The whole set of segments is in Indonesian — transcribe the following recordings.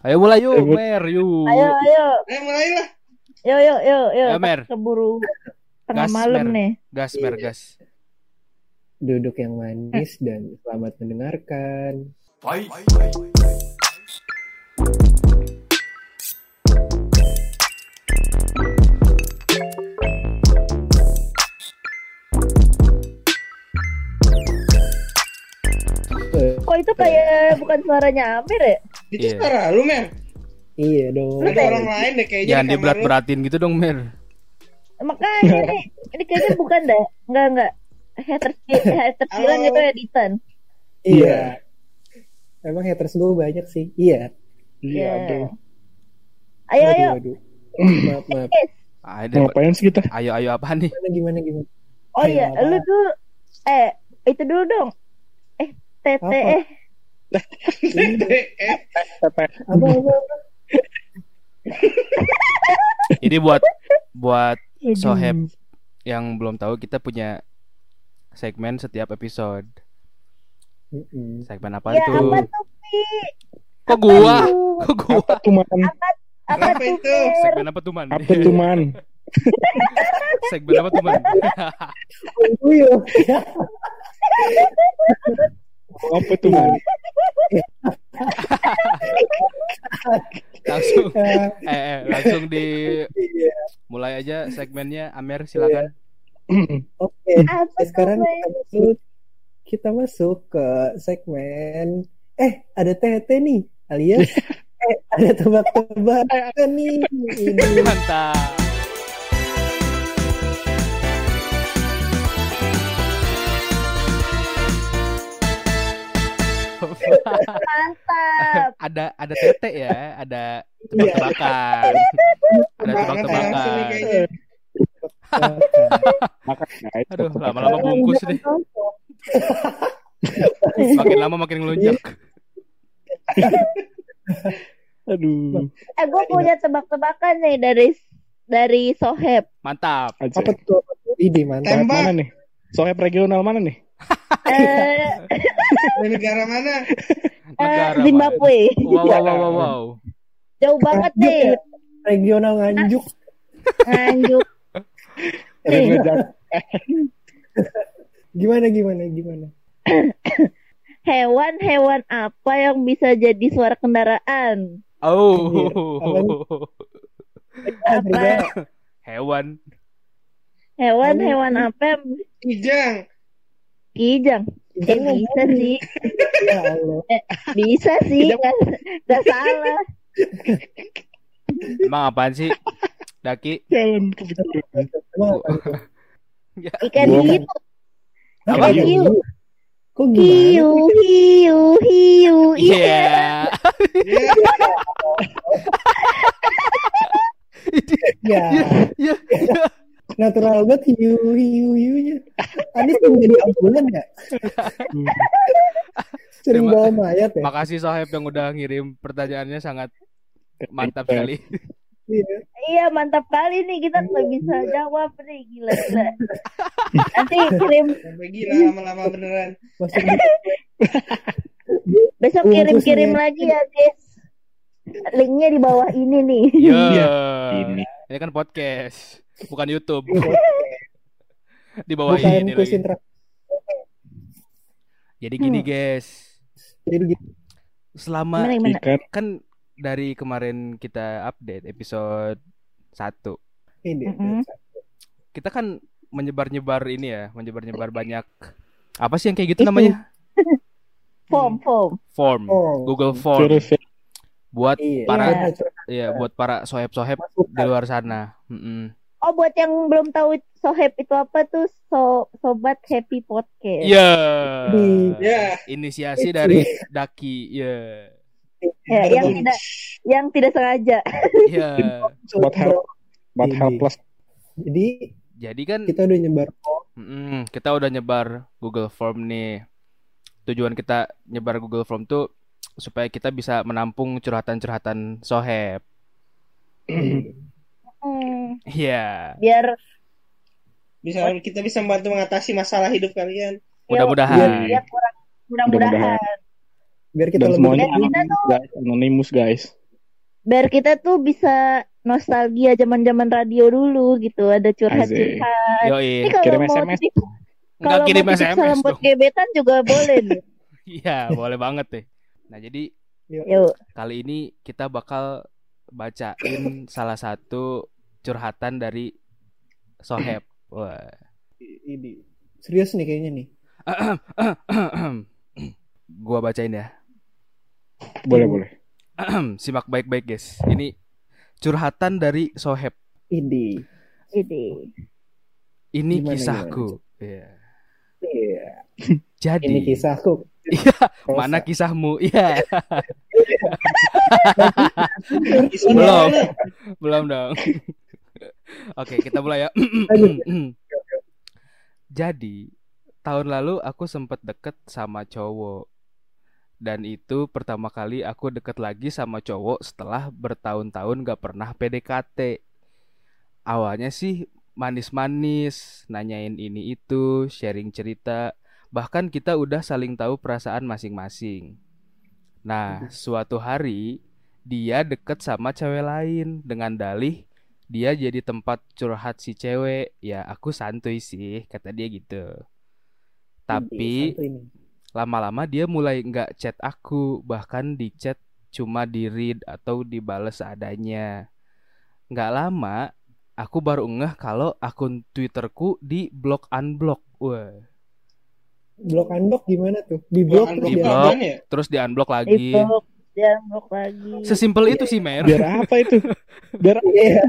Ayo mulai yuk. Mer, yuk. Ayo, ayo, Ayo mulai lah. yo, yo, yo, yo. Ayo, Mer. Keburu tengah Gas, malam Mer. nih. Gas, Mer, gas. Duduk yang manis dan selamat mendengarkan. Eh, Kok itu kayak bukan suaranya Amir ya? Itu Iya. suara lu, Mer. iya dong. Ada orang lain deh kayaknya. Jangan diberat-beratin gitu dong, Mer. Makanya nih, ini kayaknya bukan dah. Enggak, enggak. Haters, haters bilang itu editan. Iya. Emang haters gue banyak sih. Iya. Iya, Iya. aduh. Ayo, ayo. Waduh. Maaf, maaf. Ada, Ngapain sih kita? ayo, ayo apa nih? Gimana, gimana, gimana? Oh iya, lu dulu. Eh, itu dulu dong. Eh, tete Apa? eh. Ini buat buat. Soheb yang belum tahu kita punya segmen setiap episode. Segmen apa Ya, tuh? apa tuh, Pi? Kok gua? Kok gua? apa tuh man? Apa Apa tuh, itu? Segmen apa tuh, Man? Apa tuh man? segmen apa tuh, Man? Apa tuh man? langsung eh, eh, langsung di iya. mulai aja segmennya Amer silakan. Oke. Apa tuh, Sekarang kita masuk, kita masuk ke segmen eh ada tete nih alias eh ada tebak-tebakan nih ini Mantap. Mantap. ada ada tete ya, ada tebak-tebakan. Ada ya, langsung nih tebak-tebakan. Aduh, lama-lama bungkus deh. Makin lama makin ngelunjak. Aduh. Eh, gue punya tebak-tebakan nih dari dari Soheb. Mantap. Aja. apa tuh ini mantap Tembak. Mana nih? Soheb regional mana nih? Eh, Dari negara mana? eh, Negara Zimbabwe. Wow, wow, wow, wow, wow. Jauh banget Nganjuk nih. ya? regional nganjuk Nganjuk. Ada ngejak. gimana gimana gimana Hewan-hewan apa yang bisa jadi suara kendaraan? Oh. Apa? Hewan. Hewan-hewan apa yang Kijang. Kijang? Eh, bisa sih. ya Allah Bisa sih. Nggak salah. Emang apaan sih? Daki. Jalan kepikiran. Emang apa itu? Ya. Ikan hiu. Apa? Ikan hiu. kok gimana Hiu, hiu, hiu. Iya. Iya. ya Iya. Natural banget hiu hiu hiunya Anis menjadi ambulan ya sering Terima- bawa mayat ya Makasih Soheb yang udah ngirim pertanyaannya sangat mantap sekali. Iya. Iya mantap kali nih kita nggak bisa jawab nih gila gila. Nanti kirim Sampai gila lama-lama beneran. besok Bungkusnya. kirim kirim lagi ya guys. Linknya di bawah ini nih. Iya. Iya. Ini. Ini kan podcast, bukan YouTube. di bawah bukan ini lagi. Jadi gini Hmm. guys, jadi gitu selama Gimana kan dari kemarin kita update episode 1 ini Mm-mm. kita kan menyebar-nyebar ini ya, menyebar-nyebar banyak apa sih yang kayak gitu Itu. namanya? Form form. Form. Google Form Survei. buat iya para Iya. ya buat para soheb-soheb di luar sana. Mm-mm. Oh buat yang belum tahu Soheb itu apa tuh so sobat happy podcast. Iya. Di- Ya. Inisiasi dari Daki. Iya. Ya, yang tidak yang tidak sengaja. Iya. Help. Buat Ini. helpless. jadi Jadi kan kita udah nyebar mm, kita udah nyebar Google Form nih. Tujuan kita nyebar Google Form tuh supaya kita bisa menampung curhatan-curhatan soheb. Hmm, Iya. biar Bisa kita bisa membantu mengatasi masalah hidup kalian. Mudah-mudahan. biar kurang mudah-mudahan. biar kita Dan lebih semuanya kita guys. Anonymous guys. biar kita tuh bisa nostalgia zaman-zaman radio dulu gitu, ada curhat-curhat. Yoi. Ini kalau Kirim mau SMS. titip, Nggak kalau kirim mau SMS salam buat gebetan juga boleh nih. Iya, boleh banget deh. Nah, jadi Yuk, kali ini kita bakal bacain salah satu curhatan dari Soheb. Wah. Ini serius nih kayaknya nih. Gua bacain ya. Boleh, boleh. Simak baik-baik, guys. Ini curhatan dari Soheb. Ini. ini. Ini Gimana, kisahku. Iya. Iya. Jadi, Ini kisahku. Iya, mana kisahmu? Iya, Belum. belum dong. Oke, kita mulai ya. Jadi, tahun lalu aku sempat deket sama cowok. Dan itu pertama kali aku deket lagi sama cowok setelah bertahun-tahun gak pernah PDKT. Awalnya sih manis-manis, nanyain ini itu, sharing cerita. Bahkan kita udah saling tahu perasaan masing-masing. Nah, suatu hari dia deket sama cewek lain dengan dalih dia jadi tempat curhat si cewek. Ya, aku santuy sih, kata dia gitu. Tapi nih. lama-lama dia mulai nggak chat aku, bahkan di chat cuma di read atau dibales seadanya. Nggak lama, aku baru ngeh kalau akun Twitterku di block unblock. Wah, Blok unblock gimana tuh? Di blok Blok terus Di blok. ya? terus di unblock Di lagi. blok, dia blok lagi. Sesimpel itu sih, Mer. Biar apa itu? Biar Iya.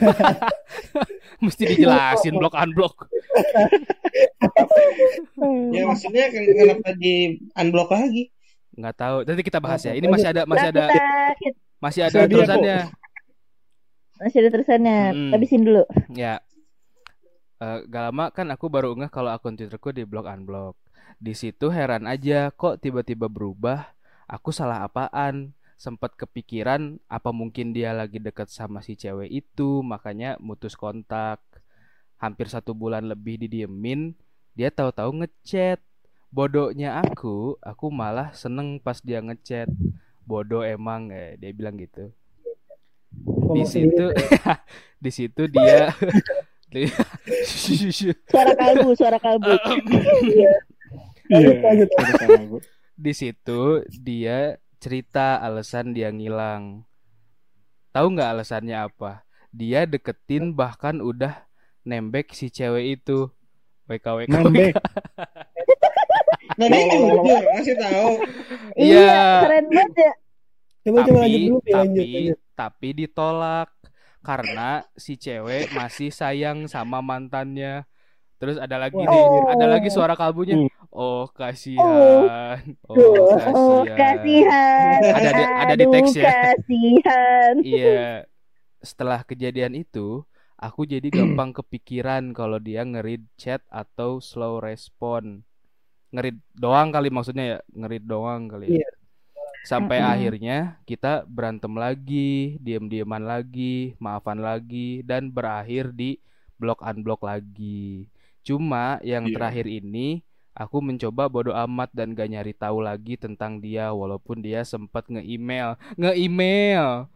Mesti dijelasin block unblock. Ya maksudnya ken- kenapa di unblock lagi? Nggak tahu. Nanti kita bahas ya. Ini masih ada masih Nah, ada masih ada Saya dia, terusannya. masih ada terusannya. Mm. Habisin dulu. Ya. Eh, gak lama kan aku baru ngeh kalau akun Twitterku di block unblock. Di situ heran aja kok tiba-tiba berubah. Aku salah apaan? Sempat kepikiran apa mungkin dia lagi deket sama si cewek itu, makanya mutus kontak. Hampir satu bulan lebih didiemin, dia tahu-tahu ngechat. Bodohnya aku, aku malah seneng pas dia ngechat. Bodoh emang, eh, dia bilang gitu. Di situ, di situ dia Suara kalbu, suara kalbu. Iya. Ada sama gua. di situ dia cerita alasan dia ngilang. Tahu nggak alasannya apa? Dia deketin bahkan udah nembek si cewek itu. WKWK. Nembek. Jujur ngasih tahu. Iya. keren banget ya. Coba coba lanjut Tapi dulu ya, lanjut, tapi lanjut. tapi ditolak karena si cewek masih sayang sama mantannya. Terus ada lagi nih, Oh. ada lagi suara kalbunya. Hmm. Oh, kasihan. Oh, Oh, kasihan. kasihan. Ada di- ada di teks ya. Kasihan. Iya. Setelah kejadian itu, aku jadi gampang kepikiran kalau dia ngeread chat atau slow respon. Ngeread doang kali maksudnya ya, ngeread doang kali ya. Iya. Sampai Mm-mm. akhirnya kita berantem lagi, diam-diaman lagi, maafan lagi dan berakhir di blok unblock lagi. Cuma yang Iya. terakhir ini aku mencoba bodo amat dan gak nyari tahu lagi tentang dia walaupun dia sempat nge-email, nge-email.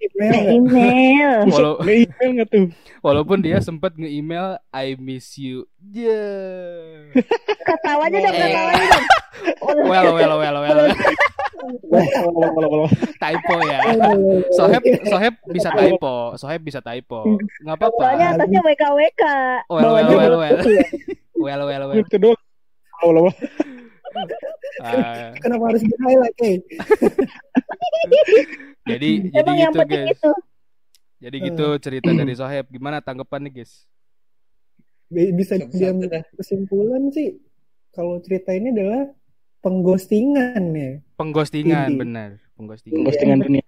Email nggak? Email. Walau, Nge-email tuh? walaupun dia sempat nge-email I miss you. Yeah. Ketawanya dong, Eh. ketawanya dong. Oh, Well, well, well, well. typo ya. Soheb, Soheb bisa typo. Soheb bisa typo. Nggak Soalnya apa-apa. atasnya WKWK. Well, well, well, well. Well, well, well. Itu doang. Walau, walau. Ah, Kenapa harus di highlight eh? jadi, jadi Emang yang gitu, guys. itu. Jadi gitu cerita dari Soheb. Gimana tanggapan nih, guys? Bi- Bisa dah. kesimpulan sih kalau cerita ini adalah pengghostingan ya. Pengghostingan, benar. Pengghostingan. Postingan dunia.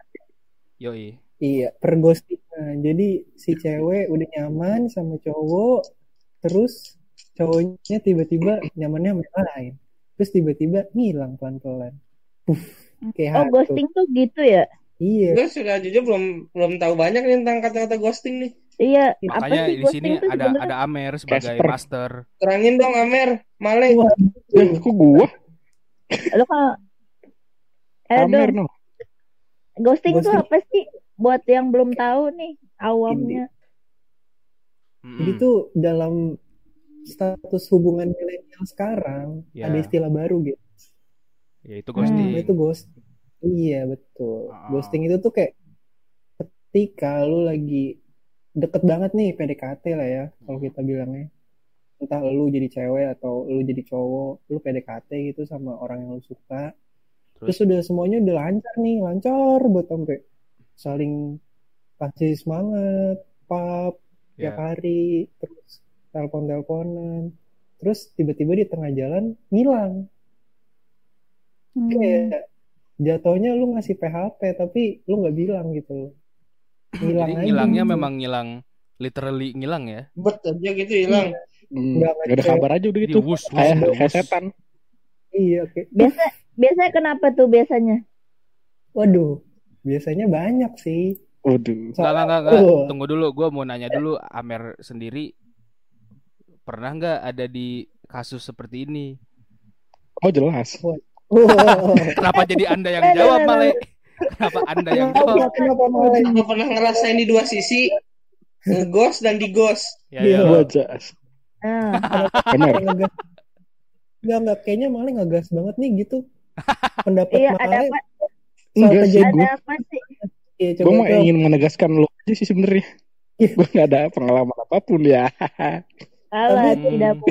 Yoi. Iya, perghostingan. Jadi si cewek udah nyaman sama cowok, terus cowoknya tiba-tiba nyamannya sama yang lain. Terus tiba-tiba ngilang pelan-pelan. Puff, kayak Oh, hantu. ghosting tuh gitu ya? Iya. Gue sudah jujur belum belum tahu banyak nih tentang kata-kata ghosting nih. Iya, apa Makanya sih di ghosting sini ada ada Amer sebagai Casper. master. Terangin dong Amer, Male. Wah, Eh, kok gua? Lo kan Eh Amer dong, no. Ghosting tuh Ghosting. apa sih? Buat yang belum tahu nih, awamnya. Jadi Mm-mm. tuh dalam status hubungan milenial sekarang Ya. ada istilah baru gitu. Ya itu Hmm. ghosting. Nah, itu ghosting. Iya, betul. Ah. Ghosting itu tuh kayak ketika lu lagi deket banget nih PDKT lah ya, kalau Hmm. kita bilangnya. Entah lu jadi cewek atau lu jadi cowok, lu PDKT gitu sama orang yang lu suka. Terus Terus udah semuanya udah lancar nih, lancar buat sampai saling kasih semangat, pap, tiap ya. hari, terus telepon-teleponan. Terus tiba-tiba di tengah jalan ngilang. Hmm. Kayak jatuhnya lu ngasih PHP tapi lu nggak bilang gitu. Ngilang Jadi aja ngilangnya gitu. memang ngilang literally ngilang ya. Bet aja gitu hilang. Hmm, Nggak Gak ada kabar aja udah gitu. wus, wus, Kayak udah kayak wus. setan. Iya, oke. Biasa biasanya kenapa tuh biasanya? Waduh, biasanya banyak sih. Waduh. Enggak, enggak, enggak, enggak. Oh. Tunggu dulu, gue mau nanya dulu Amer sendiri pernah nggak ada di kasus seperti ini? Oh jelas. Wow. Kenapa jadi anda yang jawab, eh, eh, Male? Kenapa anda yang Kenapa, jawab? kenapa malah? Aku pernah ngerasain di dua sisi ngeghost dan dighost. Ya, Iya. ya. Wajas. Ah, Benar. Ngegas. Enggak, enggak. Kayaknya malah ngegas banget nih gitu. Pendapat iya ada malah apa? Enggak sih. Ada apa sih? Iya, Gue coba mau ingin menegaskan lo aja sih sebenarnya. Iya. Gue gak ada pengalaman apa pun ya. Alah, Hmm. tidak bu.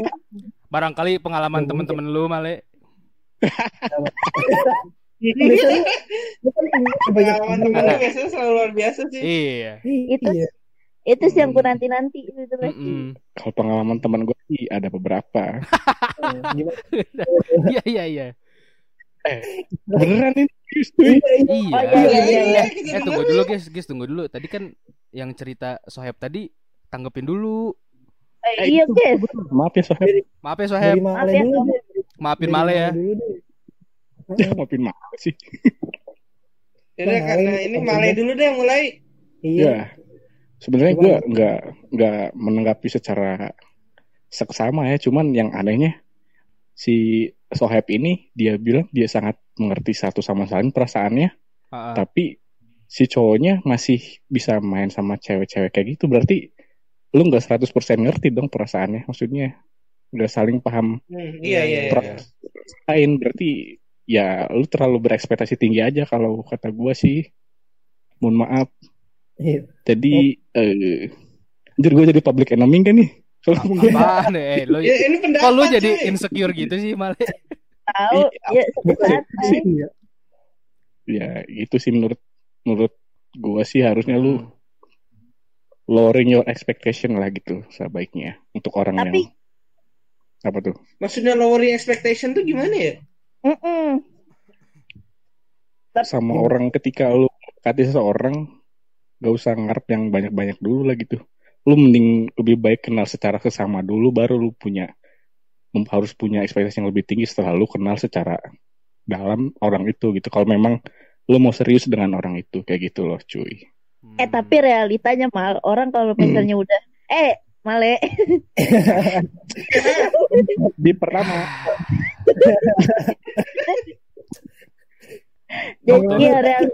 Barangkali pengalaman Ya, temen-temen lu, Male. Biasanya, Pengalaman temen lu biasanya selalu luar biasa sih. Iya. Itu Iya. Itu sih yang ku nanti nanti itu tuh pasti. Mm-mm. Kalau pengalaman teman gue sih ada beberapa. Eh? Iya, iya, iya. Beneran ini. cuy. Iya, iya. Iya. Oh, iya, iya, iya, iya. Eh tunggu dulu guys, guys tunggu dulu. Tadi kan yang cerita Soheb tadi tanggepin dulu. Eh, iya guys. Maaf ya Soheb. Maaf ya Soheb, Maaf Male ya. Soheb. maafin Male ya. Ya, maafin maaf sih. Yaudah, Nah, karena ini Male dulu deh yang mulai. Iya. Ya. Sebenarnya gue nggak nggak menanggapi secara seksama ya. Cuman yang anehnya si Soheb ini dia bilang dia sangat mengerti satu sama lain perasaannya, ah. tapi si cowoknya masih bisa main sama cewek-cewek kayak gitu. Berarti lu nggak 100% ngerti dong perasaannya. Maksudnya nggak saling paham Hmm, iya, iya, iya. Lain. Berarti ya lu terlalu berekspektasi tinggi aja kalau kata gue sih. Mohon maaf. Iya. Jadi eh anjir gue jadi public enemy kan nih. Kalau Apaan eh lu Ya, ini pendapat. kok lu jadi cuy. insecure gitu sih Male? Tahu ya Bukan santai. sih. Iya. ya itu sih menurut menurut gue sih harusnya lu Hmm. lowering your expectation lah gitu sebaiknya untuk orang Tapi- yang apa tuh? Maksudnya lowering expectation tuh gimana ya? Mm-mm. Sama orang ketika lu kati seseorang gak usah ngarep yang banyak-banyak dulu lah gitu. Lu mending lebih baik kenal secara sesama dulu baru lu punya mem- harus punya ekspektasi yang lebih tinggi setelah lu kenal secara dalam orang itu gitu. Kalau memang lu mau serius dengan orang itu kayak gitu loh cuy. Eh tapi realitanya mal orang kalau misalnya udah eh male Di pertama jadi iya real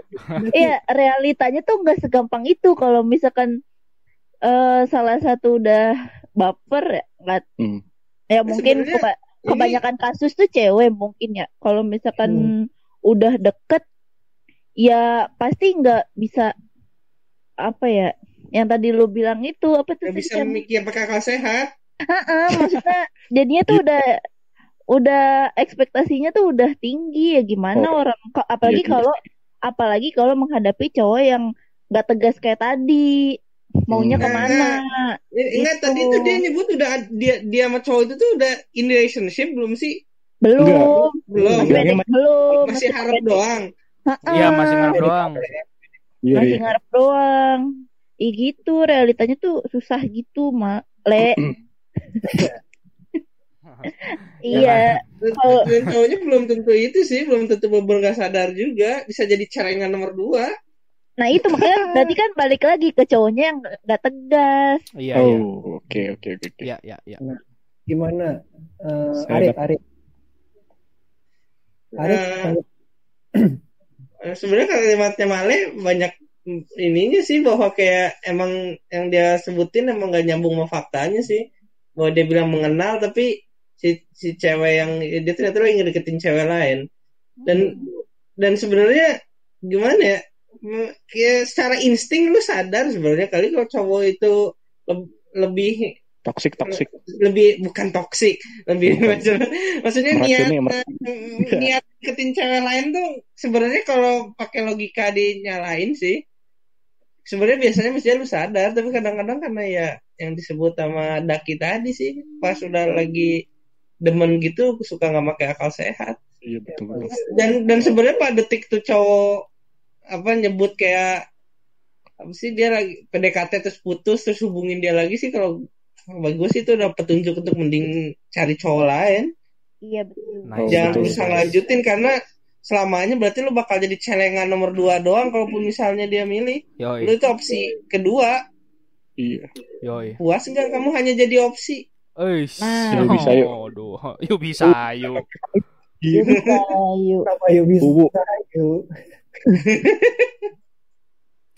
iya realitanya tuh nggak segampang itu. Kalau misalkan eh salah satu udah baper ya nggak Hmm. ya mungkin keba- Ini kebanyakan kasus tuh cewek mungkin ya. Kalau misalkan udah deket ya pasti nggak bisa apa ya yang tadi lu bilang itu apa tuh tadi, bisa mikir pakai akal sehat. Heeh, maksudnya jadinya tuh udah udah ekspektasinya tuh udah tinggi ya gimana Oh, orang ko- apalagi iya kalau apalagi kalau menghadapi cowok yang nggak tegas kayak tadi maunya Hmm. ke mana Enggak, Itu. tadi tuh dia nyebut udah dia dia sama cowok itu tuh udah in relationship belum sih? belum Belum. masih Bilangnya pendek belum Masih harap pendek. doang. Heeh, Iya, masih ngarep doang. Iya, masih iya. ngarep doang Ih gitu realitanya tuh susah gitu mak le iya Kalau- Dan cowoknya belum tentu itu sih, belum tentu bener nggak sadar juga. Bisa jadi cerengan nomor dua. nah itu makanya berarti kan balik lagi ke cowoknya yang nggak tegas Iya, iya. Oh, oke oke oke oke. Iya, iya, iya. Gimana? Eh, Saya Arif, Arif. Arif, Eh, sebenarnya kalimatnya Male banyak ininya sih bahwa kayak emang yang dia sebutin emang gak nyambung sama faktanya sih bahwa dia bilang mengenal tapi si si cewek yang dia ternyata lagi ngedeketin cewek lain. Dan dan sebenarnya gimana ya kayak secara insting lu sadar sebenarnya kali kalau cowok itu leb- lebih toxic toxic. Lebih bukan toksik lebih Bukan. maksudnya niat niat deketin cewek lain tuh sebenarnya kalau pakai logika dinyalain sih sebenarnya biasanya mestinya lu sadar tapi kadang-kadang karena ya yang disebut sama Daki tadi sih pas udah lagi demen gitu suka nggak pakai akal sehat. Iya betul. Betul dan dan sebenarnya pada detik tuh cowok apa nyebut kayak apa sih dia lagi PDKT terus putus terus hubungin dia lagi sih kalau sih itu udah petunjuk untuk mending cari cowok lain. Iya betul. Nice. Oh, jangan betul. berusaha lanjutin karena selamanya berarti lu bakal jadi celengan nomor dua doang kalaupun misalnya dia milih. Lu Yoi, itu opsi kedua. Iya. Yoi. puas nggak kamu hanya jadi opsi Eish. Nah. Yuk, bisa, yuk. Aduh, yuk bisa, yuk. iya Bisa, yuk. Kenapa yuk bisa yuk.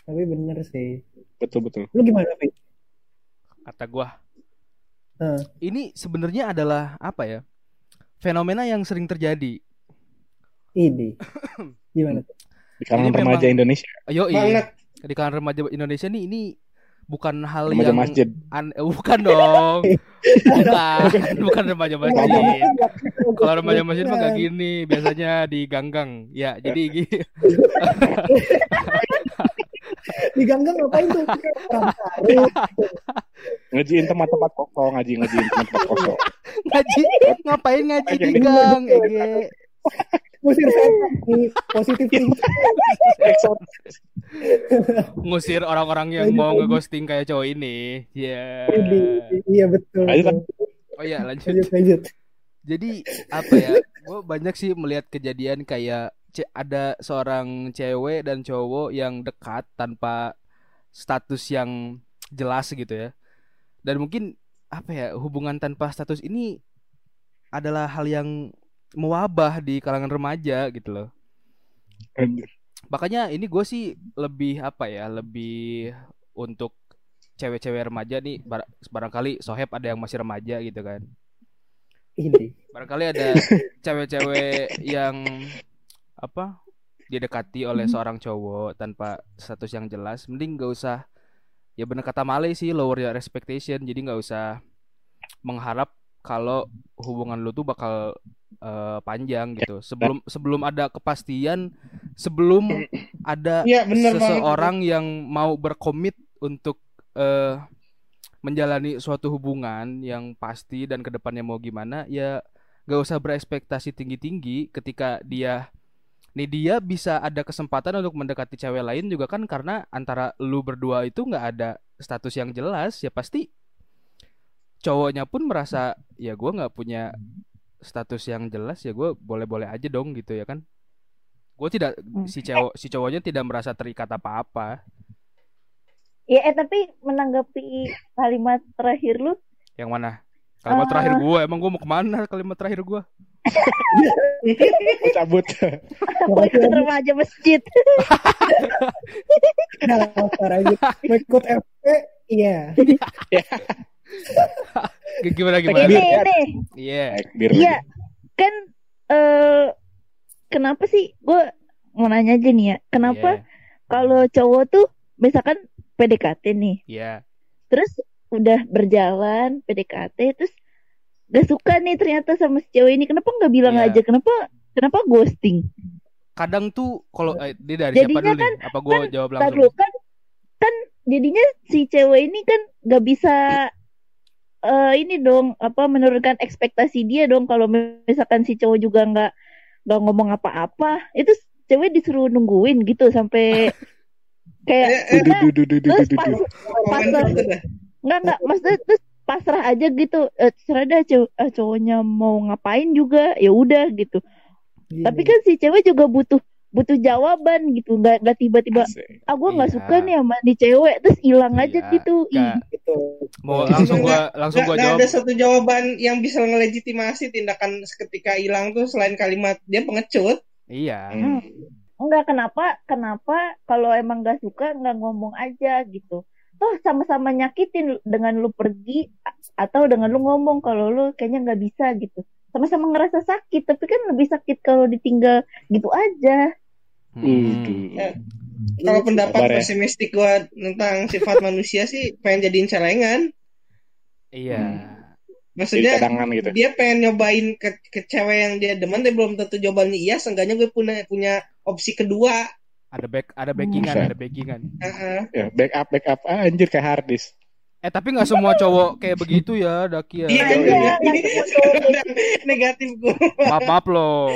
Tapi bener sih. betul betul Lu gimana, Pi? Kata gua. Nah. Ini sebenarnya adalah apa ya? Fenomena yang sering terjadi. Ini. Gimana di kalangan remaja memang- Indonesia Yoi. banget Di kalangan remaja Indonesia nih ini bukan hal remaja yang masjid an- eh, bukan dong. bukan, bukan remaja masjid. Kalau remaja masjid mah gak gini, biasanya di ganggang. Ya, jadi Di ganggang ngapain tuh? Ngajiin tempat-tempat kosong ngaji ngajiin tempat-tempat kosong ngaji ngapain ngaji di gang, Ege? Musir setan. Positif thinking. Ngusir orang-orang yang mau ngeghosting kayak cowok ini. Ya. Ini. Iya betul. Oh ya, lanjut. Lanjut, lanjut. Jadi apa ya? Gue banyak sih melihat kejadian kayak ada seorang cewek dan cowok yang dekat tanpa status yang jelas gitu ya. Dan mungkin apa ya hubungan tanpa status ini adalah hal yang mewabah di kalangan remaja gitu loh. Makanya ini gue sih lebih apa ya lebih untuk cewek-cewek remaja nih bar- barangkali Soheb ada yang masih remaja gitu kan. Ini. Barangkali ada cewek-cewek yang apa didekati oleh seorang cowok tanpa status yang jelas, mending gak usah ya bener kata Male sih lower your expectation, jadi nggak usah mengharap kalau hubungan lu tuh bakal eh, panjang gitu. Sebelum sebelum ada kepastian, sebelum ada ya bener banget seseorang yang mau berkomit untuk eh, menjalani suatu hubungan yang pasti dan ke depannya mau gimana ya gak usah berekspektasi tinggi-tinggi. Ketika dia nih dia bisa ada kesempatan untuk mendekati cewek lain juga kan karena antara lu berdua itu nggak ada status yang jelas ya pasti cowoknya pun merasa ya gua nggak punya status yang jelas ya gue boleh-boleh aja dong gitu ya kan gue tidak Hmm. si cowok si cowoknya tidak merasa terikat apa-apa Ya, eh tapi menanggapi kalimat terakhir lu, Yang mana? Kalimat Ah. terakhir gua emang gua mau ke mana kalimat terakhir gua? Mau cabut aku ikut remaja masjid. Nah, ikut FP? Iya. Gimana gimana? Iya. Iya, kan eh kenapa sih gue mau nanya aja nih ya, kenapa kalau cowok tuh misalkan PDKT nih, Iya. terus udah berjalan PDKT, terus gak suka nih ternyata sama si cewek ini, kenapa nggak bilang Iya. aja, kenapa kenapa ghosting? Kadang tuh kalau eh, ini dari Jadinya siapa dulu kan- nih? Apa gua kan- jawab langsung? dulu kan, kan jadinya si cewek ini kan gak bisa eh ini dong apa menurunkan ekspektasi dia dong kalau misalkan si cowok juga nggak nggak ngomong apa-apa. Itu cewek disuruh nungguin gitu sampai kayak terus pas pasrah nggak nggak maksudnya terus pasrah aja gitu. Eh, terserah dah cow- eh, cowoknya mau ngapain juga ya udah gitu. Gini. tapi kan si cewek juga butuh butuh jawaban gitu nggak nggak tiba-tiba ah gue nggak Iya. suka nih sama di cewek terus hilang aja Iya, gitu Ih, Nggak. gitu. Mau langsung gua langsung Nggak, gua nggak jawab. ada satu jawaban yang bisa ngelegitimasi tindakan seketika hilang tuh selain kalimat dia pengecut. Iya. Hmm. enggak kenapa kenapa kalau emang gak suka nggak ngomong aja gitu toh sama-sama nyakitin dengan lu pergi atau dengan lu ngomong kalau lu kayaknya nggak bisa gitu sama-sama ngerasa sakit tapi kan lebih sakit kalau ditinggal gitu aja Hmm. Waduh. Eh, Kalau pendapat Sabar ya. pesimistik gua tentang sifat manusia sih pengen jadiin celengan. Iya. Jadi Maksudnya gitu. dia pengen nyobain ke, ke cewek yang dia demen tapi belum tentu jawabannya iya seenggaknya gue punya punya opsi kedua Ada back ada backingan, Bisa. ada backingan. Heeh. Ya, backup backup ah, anjir kayak hard disk. Eh tapi nggak semua cowok kayak begitu ya, Daki ya. Iya, iya. cowok kayak negatif gue Maaf maaf loh.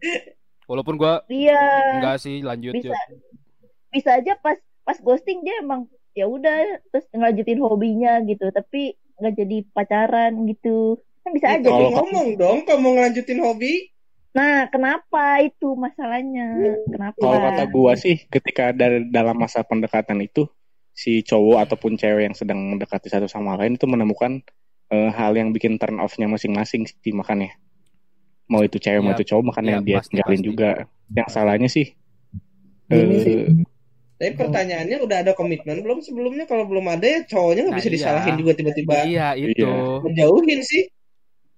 Walaupun gua iya. enggak sih lanjut bisa yuk. bisa aja pas pas ghosting dia emang ya udah terus ngelanjutin hobinya gitu. Tapi nggak jadi pacaran gitu. Kan bisa aja Kalau- ngomong dong kalau mau ngelanjutin hobi? Nah kenapa itu masalahnya? Kenapa? Kalau kata gua sih ketika dari dalam masa pendekatan itu si cowok ataupun cewek yang sedang mendekati satu sama lain itu menemukan eh, hal yang bikin turn off-nya masing-masing sih makanya. Mau itu cewek mau Ya, itu cowok makanya ya, dia pasti, tinggalin pasti. juga. Yang salahnya sih Gini eh, sih. tapi pertanyaannya udah ada komitmen belum sebelumnya kalau belum ada ya cowoknya nggak Nah, bisa iya. disalahin juga tiba-tiba Iya, itu. menjauhin sih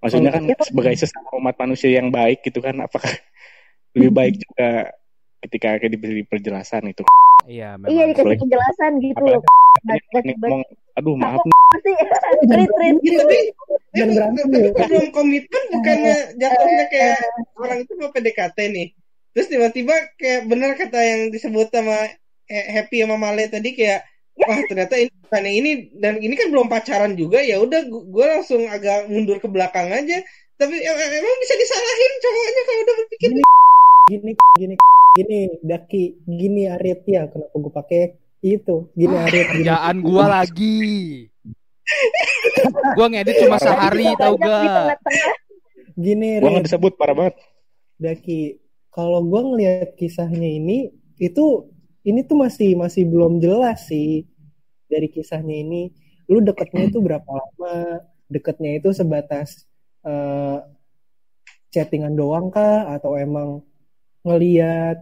maksudnya kan Ya, sebagai sesama umat manusia yang baik gitu kan apakah lebih baik juga ketika kayak diberi penjelasan itu. Iya, iya memang. dikasih Apalagi- penjelasan gitu nggak ngomong aduh maaf Ya, tapi berantem ya. kalau belum komitmen bukannya jatuhnya kayak orang itu mau PDKT nih. Terus tiba-tiba kayak benar kata yang disebut sama eh, Happy sama Male tadi kayak wah ternyata ini bukan ini dan ini kan belum pacaran juga. Ya udah gue langsung agak mundur ke belakang aja. Tapi em- em- emang bisa disalahin cowoknya kalau udah berpikir gini gini gini daki gini Arit. Ya kenapa gue pakai itu? Gini Arit gini. Kerjaan gua lagi. gua ngedit cuma sehari tau gak? gini gua nggak disebut parah banget. Daki kalau gue ngelihat kisahnya ini itu ini tuh masih masih belum jelas sih dari kisahnya ini. Lu deketnya itu berapa lama? Deketnya itu sebatas eh, chattingan doang kah? Atau emang ngeliat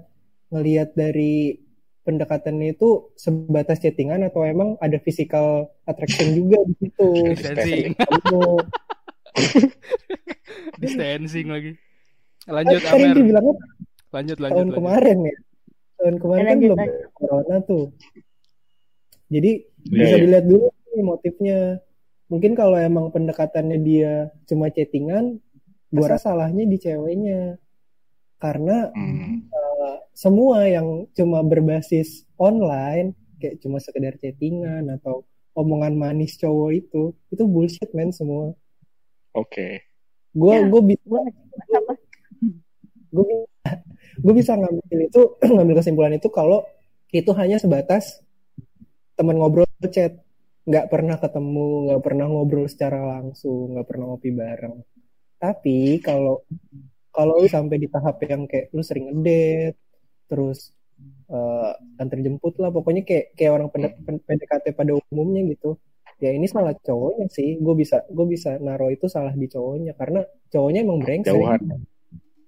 ngeliat dari pendekatannya itu sebatas chattingan atau emang ada physical attraction juga di situ Distancing, distancing lagi. Lanjut kan Amer, bilangnya lanjut tahun lanjut lanjut. kemarin ya tahun kemarin kan Lanjut, belum lanjut. ada corona tuh jadi Iya, bisa iya. dilihat dulu nih motifnya mungkin kalau emang pendekatannya dia cuma chattingan gua rasa salahnya di ceweknya karena Hmm. eh, semua yang cuma berbasis online kayak cuma sekedar chattingan atau omongan manis cowok itu itu bullshit men semua Oke. gua Ya. gua bisa gue apa gue gue bisa ngambil itu ngambil kesimpulan itu kalau itu hanya sebatas teman ngobrol chat nggak pernah ketemu nggak pernah ngobrol secara langsung nggak pernah ngopi bareng tapi kalau kalau lu sampai di tahap yang kayak lu sering ngedate terus eh antar jemput lah pokoknya kayak kayak orang PDKT pada umumnya gitu. Ya ini salah cowoknya sih. Gue bisa gue bisa naruh itu salah di cowoknya. Karena cowoknya emang brengsek. Jauhan,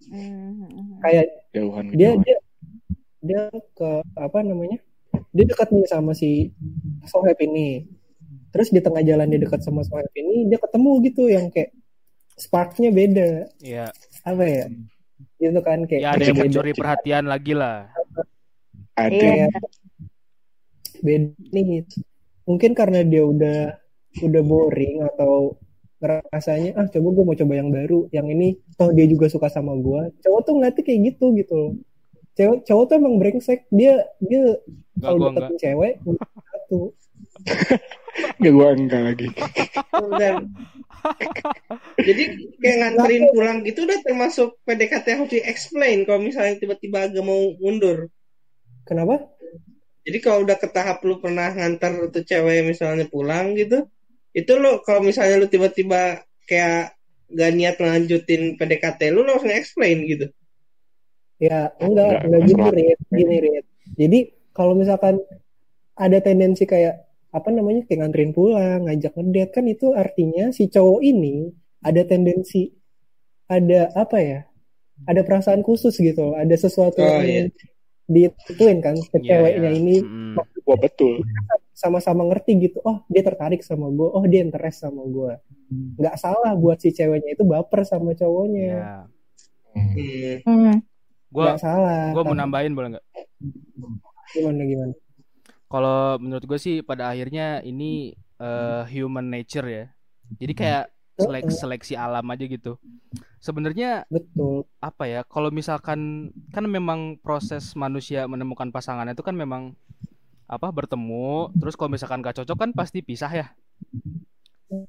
Hmm. kayak jauhan. dia jauhan. dia dia ke apa namanya dia dekat nih sama si Soheb ini. Terus di tengah jalan dia dekat sama Soheb ini dia ketemu gitu yang kayak sparknya beda. Iya, apa ya? Gitu kan kayak ya ada yang mencuri perhatian lagi lah. Ada. Iya. beda nih mungkin karena dia udah udah boring atau ngerasanya ah coba gue mau coba yang baru. Yang ini toh dia juga suka sama gue cowok tuh ngeliatnya kayak gitu gitu loh. Cowok cowok tuh emang brengsek. Dia dia kalau deketin cewek satu Gak gua enggak lagi. dan jadi kayak nganterin pulang gitu udah termasuk PDKT yang harus di explain kalau misalnya tiba-tiba agak mau mundur kenapa Jadi kalau udah ke tahap lu pernah nganter tuh cewek misalnya pulang gitu, itu lo kalau misalnya lu tiba-tiba kayak gak niat lanjutin PDKT lu, lu langsung explain gitu. ya Enggak, enggak enggak selalu. Rit gini Rit jadi kalau misalkan ada tendensi kayak apa namanya kayak nganterin pulang ngajak ngedate kan itu artinya si cowok ini ada tendensi ada apa ya ada perasaan khusus gitu ada sesuatu Oh, yang ingin dituin kan ke Iya, ceweknya iya. ini Mm-mm. Wah betul. sama-sama ngerti gitu oh dia tertarik sama gue oh dia interest sama gue nggak salah buat si ceweknya itu baper sama cowoknya Ya. Hmm. Hmm. Gua nggak salah gua mau nambahin boleh nggak? gimana gimana Kalau menurut gue sih pada akhirnya ini eh, human nature ya. Jadi kayak selek- seleksi alam aja gitu. Sebenarnya betul apa ya? Kalau misalkan kan memang proses manusia menemukan pasangan itu kan memang apa bertemu. Terus kalau misalkan gak cocok kan pasti pisah ya.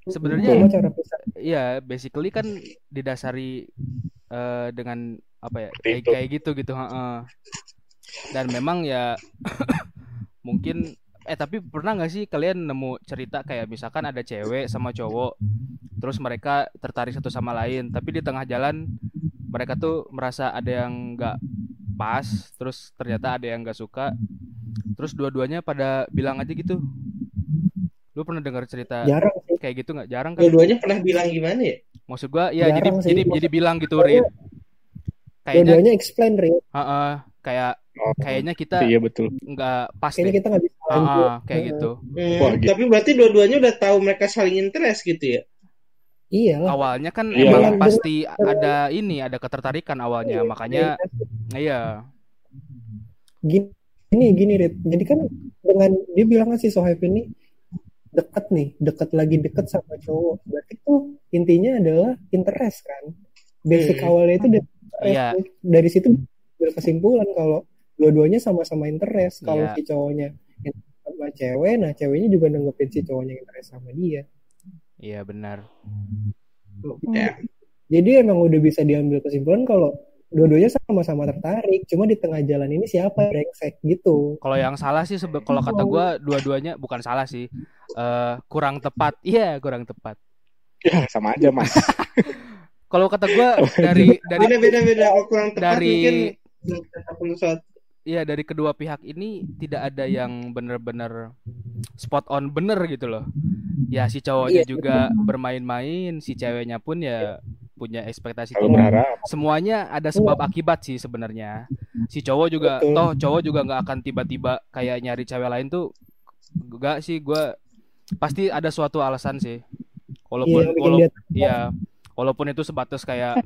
Sebenarnya Iya, basically kan didasari eh, dengan apa ya? Kayak, kayak gitu gitu, heeh. Dan memang ya mungkin eh tapi pernah nggak sih kalian nemu cerita kayak misalkan ada cewek sama cowok terus mereka tertarik satu sama lain tapi di tengah jalan mereka tuh merasa ada yang nggak pas terus ternyata ada yang nggak suka terus dua-duanya pada bilang aja gitu. Lu pernah dengar cerita jarang sih. kayak gitu nggak? Jarang kan Dua-duanya pernah bilang gimana ya? Maksud gua ya jadi sih, jadi maksud- jadi bilang gitu Rit. Kayaknya dua-duanya explain Rin. heeh, kayak Oh, kayaknya kita iya betul. nggak pas kayaknya kita nggak bisa lanjut Heeh, kayak gitu. Hmm, Wah, gitu. Tapi berarti dua-duanya udah tahu mereka saling interest gitu ya? iya lah Awalnya kan Iya. emang pasti ada ini, ada ketertarikan awalnya. Makanya iya. gini gini gini Rit. jadi kan dengan dia bilang kan si Soheb ini deket nih deket lagi deket sama cowok berarti tuh intinya adalah interest kan basic Hmm. awalnya itu dari interest Iya. dari situ berkesimpulan kalau dua-duanya sama-sama interest kalau Iya. si cowoknya sama cewek nah ceweknya juga nanggepin si cowoknya interest sama dia Iya benar. Ya. jadi emang udah bisa diambil kesimpulan kalau dua-duanya sama-sama tertarik cuma di tengah jalan ini siapa brengsek gitu Kalau yang salah sih sebe- kalau kata gua dua-duanya bukan salah sih. Eh kurang tepat. Iya, kurang tepat. Ya sama aja mas. Kalau kata gua dari dari Beda beda beda. Kalau kurang tepat dari mungkin. Iya dari kedua pihak ini tidak ada yang benar-benar spot on bener gitu loh. Ya si cowoknya Iya. juga bermain-main, si ceweknya pun ya punya ekspektasi tinggi. Semuanya ada sebab akibat sih sebenarnya. Si cowok juga Betul. toh cowok juga nggak akan tiba-tiba kayak nyari cewek lain tuh enggak sih gua pasti ada suatu alasan sih. Iya, Walaupun yang walaupun itu sebatas kayak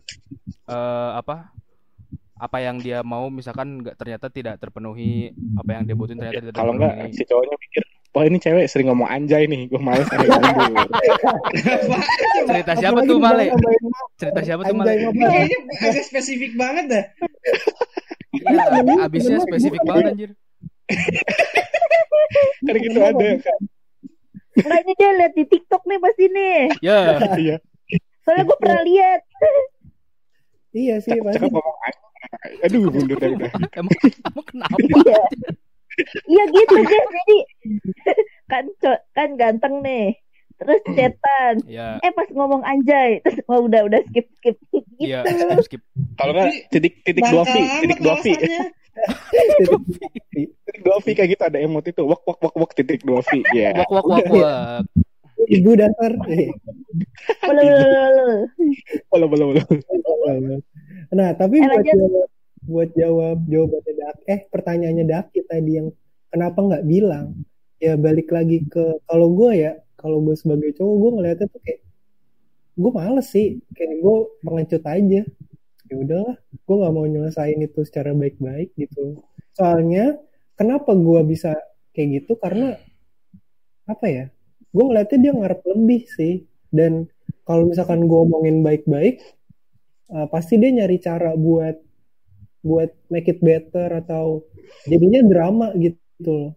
eh, apa apa yang dia mau misalkan nggak ternyata tidak terpenuhi apa yang dia butuhin ternyata tidak Kalau enggak terpenuhi. si cowoknya mikir, wah ini cewek sering ngomong anjay nih, gue males. Cerita siapa Apalagi tuh Male? Cerita siapa tuh Male? kayaknya agak spesifik banget dah. Iya, abisnya spesifik banget anjir. kan gitu ada kan. Enggak ini dia lihat di TikTok nih pasti nih. Ya, Iya. Soalnya gue pernah lihat. iya sih Cakep pasti ngomong. Aduh mundur udah. emang emang kenapa? Iya. Iya gitu guys. Jadi kan kan ganteng nih. Terus cetan. Ya, Eh pas ngomong anjay, terus wah udah udah skip skip gitu. iya, skip skip. Kalau enggak titik titik dua v, titik dua v, titik dua v kayak gitu ada emot itu, wak wak wak wak titik dua v. Ya. Wak wak wak wak. ibu dasar Boleh boleh boleh. Nah tapi Eh, buat jawab buat jawab jawabannya Dak eh pertanyaannya Daki tadi yang kenapa nggak bilang? Ya balik lagi ke kalau gue ya kalau gue sebagai cowok gue ngeliatnya tuh kayak gue males sih. Kayak gue pengecut aja. Ya udahlah gue nggak mau nyelesain itu secara baik-baik gitu soalnya kenapa gue bisa kayak gitu? Karena apa ya gue ngeliatnya dia ngarep lebih sih dan kalau misalkan gue omongin baik-baik uh, pasti dia nyari cara buat buat make it better atau jadinya drama gitu loh.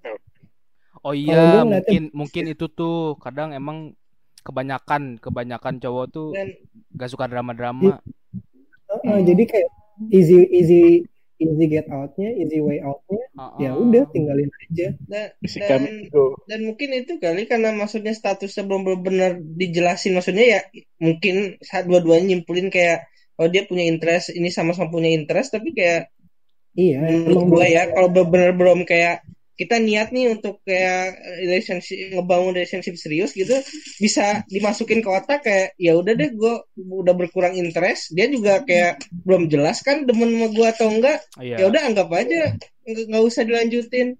Oh iya, mungkin mungkin itu tuh kadang emang kebanyakan kebanyakan cowok tuh Dan gak suka drama-drama. Uh, uh, Jadi kayak easy easy easy get outnya, easy way outnya, Heeh. ya udah tinggalin aja. dan, Bisikan dan itu. dan mungkin itu kali karena maksudnya statusnya belum benar dijelasin maksudnya ya mungkin saat dua-duanya nyimpulin kayak oh dia punya interest ini sama-sama punya interest tapi kayak Iya, menurut gue belum- ya kalau benar belum kayak kita niat nih untuk kayak relationship ngebangun relationship serius gitu bisa dimasukin ke otak kayak ya udah deh gue udah berkurang interest dia juga kayak belum jelas kan demen sama gue atau enggak Iya. ya udah anggap aja nggak usah dilanjutin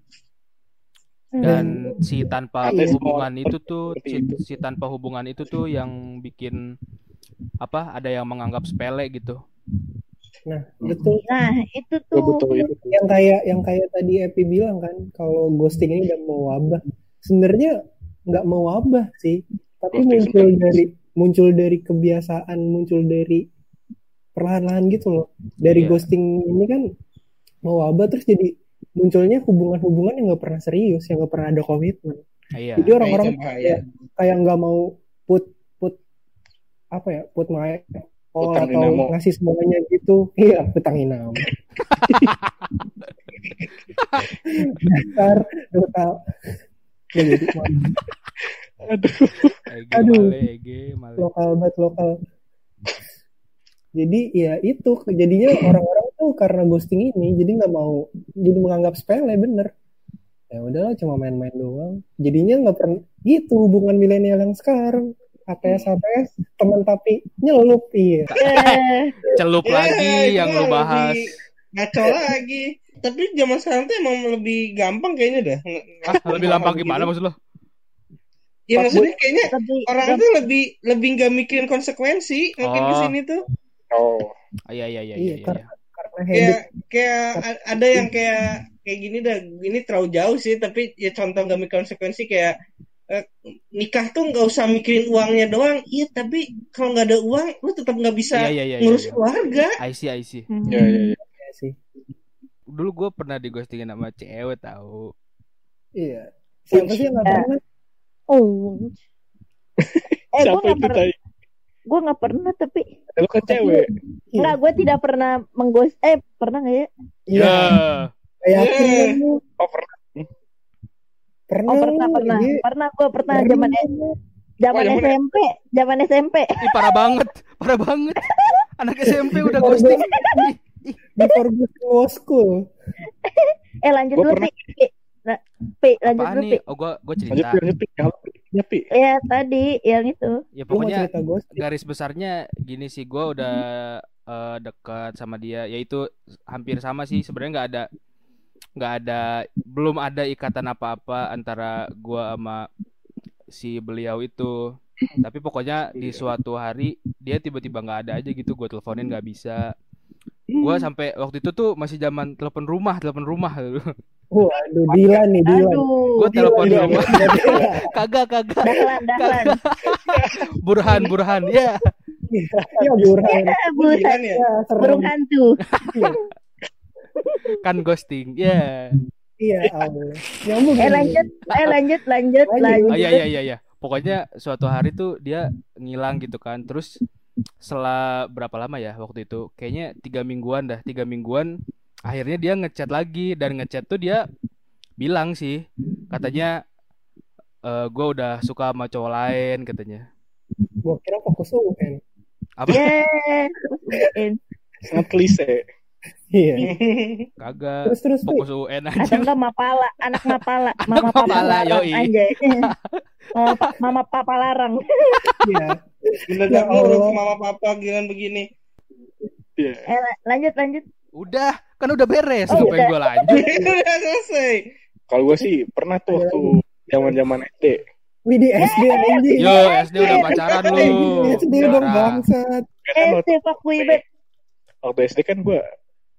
Dan si tanpa Ada hubungan itu tuh si, si tanpa hubungan itu tuh yang bikin apa? Ada yang menganggap sepele gitu. Nah, betul. Nah, itu Betul, tuh. betul itu. tuh. Yang kayak yang kayak tadi Epi bilang kan, kalau ghosting ini udah mau wabah. Sebenarnya nggak mau wabah sih, tapi Ghosting muncul dari muncul dari kebiasaan, muncul dari perlahan-lahan gitu loh. Dari Iya. ghosting ini kan mau wabah terus jadi munculnya hubungan-hubungan yang nggak pernah serius, yang nggak pernah ada komitmen. Iya. Jadi orang-orang Nah, itu bahaya. kayak kayak nggak mau put put apa ya put my all Utang atau dinamo. ngasih semuanya gitu. Iya utang inam dasar total. Ya, jadi Aduh. Aduh. lokal banget lokal. Jadi ya itu jadinya orang-orang tuh karena ghosting ini jadi nggak mau jadi menganggap sepele bener. Ya udahlah cuma main-main doang. Jadinya nggak pernah gitu hubungan milenial yang sekarang ATS ATS teman tapi nyelup iya Celup lagi itu yang lu bahas. lebih ngaco lagi tapi zaman sekarang tuh emang lebih gampang kayaknya dah Ah, lebih gampang gimana maksud lo? ya maksudnya kayaknya orang tuh lebih lebih nggak mikirin konsekuensi makin Oh. ke sini tuh Oh. Ah, Iya iya iya iya iya. iya. karena kayak kayak ada yang kayak kayak gini dah ini terlalu jauh sih tapi ya contoh nggak mikirin konsekuensi kayak eh, nikah tuh nggak usah mikirin uangnya doang iya tapi kalau nggak ada uang lu tetap nggak bisa Iya iya iya. ngurus iya. keluarga I see I see. Hmm. Ya, ya, ya. ya sih Dulu gue pernah di ghostingin sama cewek tahu. iya siapa sih yang nggak Ya. pernah Oh. eh, gue nggak itu pernah. tadi? Gue nggak pernah tapi Lu kan cewek. Iya. nggak. Gue tidak pernah mengghost. Eh, pernah nggak ya? iya kayak Yeah. aku Oh, pernah. Pernah Oh pernah pernah. iya. Pernah gue pernah zaman zaman Oh, zaman SMP, zaman SMP. Ih, parah banget, parah banget. Anak SMP udah ghosting. Di Law School Eh lanjut Gua dulu pernah. Pi. Pi. Nah, Pi, lanjut Apaan dulu? Pi. Oh, gue gue cerita. Lanjut, Pi. Yang lu- Ya, Pi. Ya tadi yang itu. Ya pokoknya garis besarnya gini sih, gue udah eh, dekat sama dia. Yaitu hampir sama sih. Sebenarnya nggak ada nggak ada belum ada ikatan apa-apa antara gua sama si beliau itu. Tapi pokoknya di suatu hari dia tiba-tiba nggak ada aja gitu. Gue teleponin nggak bisa. Gua sampai waktu itu tuh masih zaman telepon rumah, telepon rumah. waduh Dilan nih Dilan Aduh. Gue telepon Dilan, rumah. Kagak, kagak. Dahlan, dahlan. Burhan, Burhan. Ya. ya Burhan Giliran ya ya burung hantu. Kan ghosting. Ya. iya Allah nyambung Eh lanjut, eh lanjut, lanjut, Lanjut. Oh iya iya iya iya. Pokoknya suatu hari tuh dia ngilang gitu kan. Terus setelah berapa lama ya waktu itu? Kayaknya tiga mingguan dah. Tiga mingguan. Akhirnya dia ngechat lagi dan ngechat tuh dia bilang sih katanya eh gue udah suka sama cowok lain katanya. gua kira fokus UN Apa? Yeah. Sangat klise. Iya Kagak. terus terus. Fokus UN Atau aja. enggak mapala, anak mapala, mama mapala, papa larang yoi. anjay. Mama, pa- mama papa larang. iya mendadak Ya Allah. mama papa giliran begini Iya. Eh lanjut, lanjut. Udah, kan udah beres. Oh, Ngapain gue lanjut? udah selesai Kalau gue sih pernah tuh waktu zaman-zaman SD. Wih di SD anjing Yo, SD udah pacaran lu. SD dong bangsat Eh, fuck we bet. waktu SD kan gue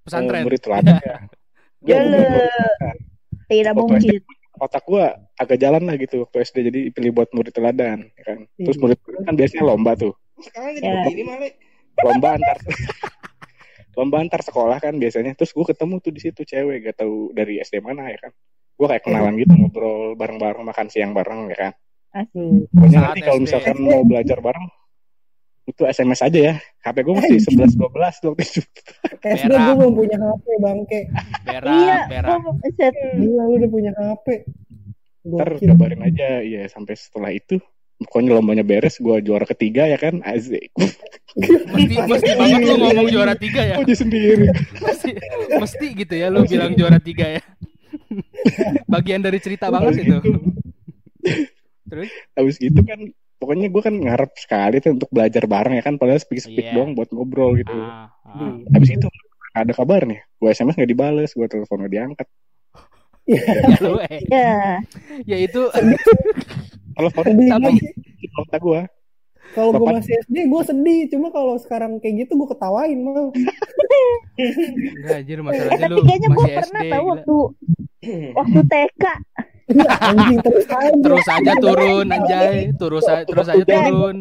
Pesantren. murid teladan ya. Gua Jele. bukan- Tidak mungkin. otak gue agak jalan lah gitu waktu SD jadi pilih buat murid teladan ya kan. Terus Iya. murid teladan kan biasanya lomba tuh. sekarang jadi Ya. begini malah lomba antar lomba antar sekolah kan biasanya terus gue ketemu tuh di situ cewek gak tahu dari SD mana ya kan gue kayak kenalan gitu ngobrol bareng-bareng makan siang bareng ya kan Hmm. pokoknya Saat nanti kalau SD. misalkan mau belajar bareng itu SMS aja ya. HP gue masih 11 12 waktu itu. SD gue belum punya HP bangke. Berak, Iya, berak. Gila lu udah punya HP ntar kabarin aja ya sampai setelah itu. Pokoknya lombanya beres gue juara ketiga ya kan Azik. Mesti, mesti banget lu ngomong juara tiga ya. puji sendiri. Mesti, mesti gitu ya lu bilang juara tiga ya. Bagian dari cerita banget itu. Terus? habis gitu kan pokoknya gue kan ngarep sekali tuh untuk belajar bareng ya kan padahal speak speak Iya. doang buat ngobrol gitu Ah, ah. Hmm. habis itu ada kabar nih gue sms nggak dibales gue telepon nggak diangkat Iya. Ya eh. Ya. Ya itu telepon Sedih Tapi- kota gue Kalau gue masih SD gue sedih. Cuma kalau sekarang kayak gitu gue ketawain mal. enggak anjir masalahnya Eh, lu tapi kayaknya gue pernah tahu gila. waktu waktu TK. Iya anjing terus aja. Terus aja turun anjay, terus aja terus aja turun.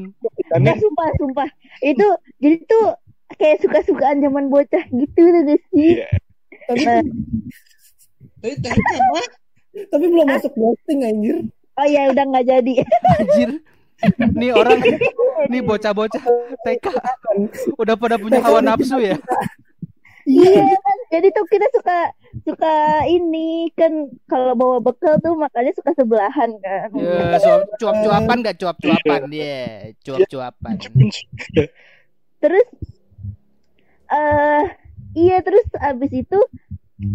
Nggak, sumpah, sumpah. Itu jadi tuh kayak suka-sukaan zaman bocah gitu tuh guys sih. iya Tapi, Nah, Tapi tapi belum masuk ghosting anjir. oh ya udah nggak jadi. Anjir. Nih orang nih bocah-bocah TK udah pada punya hawa nafsu ya. Iya kan, jadi tuh kita suka suka ini kan kalau bawa bekal tuh makanya suka sebelahan kan. Ya, suap- cuap-cuapan enggak cuap-cuapan dia, cuap-cuapan. Terus eh iya terus abis itu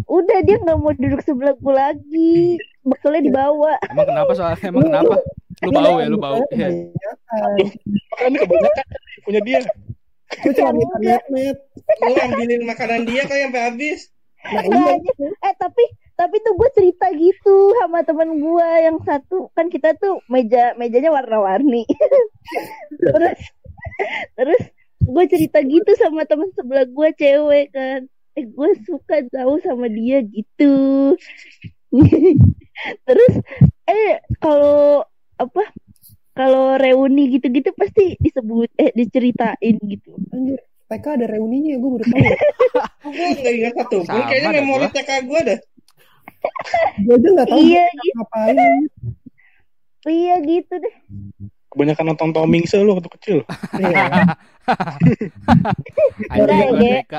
udah dia nggak mau duduk sebelah gue lagi bekalnya dibawa Emang kenapa soal emang kenapa? Lu bau ya, lu bau. Iya. makanya kebanyakan punya dia Gue cuma minta net Lu ambilin makanan dia kok sampai habis. Nah Nah, iya. eh tapi tapi tuh gue cerita gitu sama temen gue yang satu. Kan kita tuh meja mejanya warna-warni. Terus terus gue cerita gitu sama temen sebelah gue cewek kan. Eh gue suka tahu sama dia gitu. Terus eh kalau apa kalau reuni gitu-gitu pasti disebut eh diceritain gitu. Anjir. TK ada reuninya gue baru tahu. Gue nggak ingat satu. Sama Kayaknya memori gua. TK gue dah. Gue aja nggak tahu iya gitu ngapain. iya gitu deh kebanyakan nonton Tom Mingse lu waktu kecil Iya. Ge. TK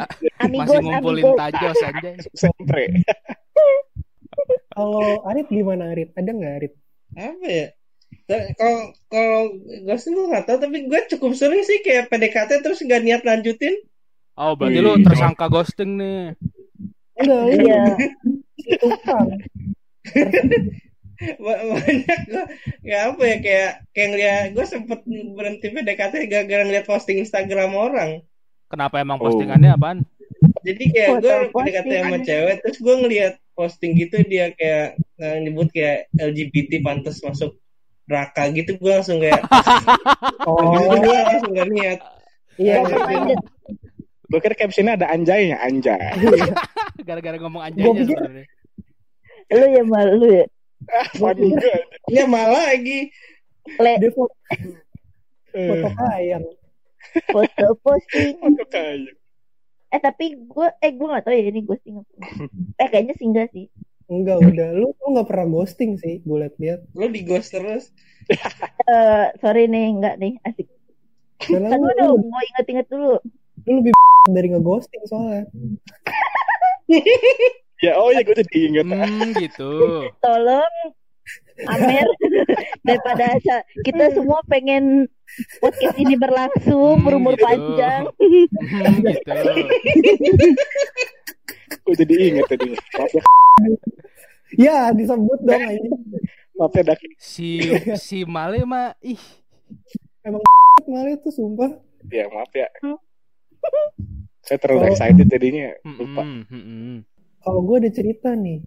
amigos masih ngumpulin tajos anjay. sempre Kalau Arit gimana Arit? Ada nggak Arit? Apa ya? Kalau kalau gue sih gue nggak tahu tapi gue cukup sering sih kayak PDKT terus nggak niat lanjutin. Oh, berarti Wih, lu tersangka ghosting nih. Enggak, iya itu kan. Ba- banyak gue ya apa ya kayak kayak ngeliat gue sempet berhenti PDKT gara-gara ngeliat posting Instagram orang. Kenapa emang Oh. postingannya apaan? Jadi kayak gue Foto PDKT sama cewek terus gue ngeliat posting gitu dia kayak eh, nyebut kayak LGBT pantas masuk neraka gitu gue langsung kayak Oh, gue langsung gak niat. iya. Open minded. gue kira captionnya ada anjaynya anjay Gara-gara ngomong Gua anjaynya sebenarnya. lu ya malu ya Ya malah lagi le foto, Eh, foto kayang. foto posting foto kayu eh tapi gue eh gue gak tahu ya ini ghosting apa eh kayaknya sih enggak sih Enggak udah. Lu lu nggak pernah ghosting sih. Gue liat-liat. lu di ghost terus. Eh sorry nih enggak nih asik Karena Tunggu lu, dong lu, gue inget-inget dulu lu lebih dari ngeghosting soalnya. ya oh ya gue jadi inget Hmm, gitu. tolong Amer daripada kita semua pengen podcast ini berlangsung Hmm, berumur gitu. panjang Hmm, gitu. Gue jadi inget tadi maaf ya Ya disebut dong ini. maaf ya Si si Male mah ih Malah tuh sumpah. ya maaf ya saya terlalu excited tadinya lupa. Kalau gue ada cerita nih.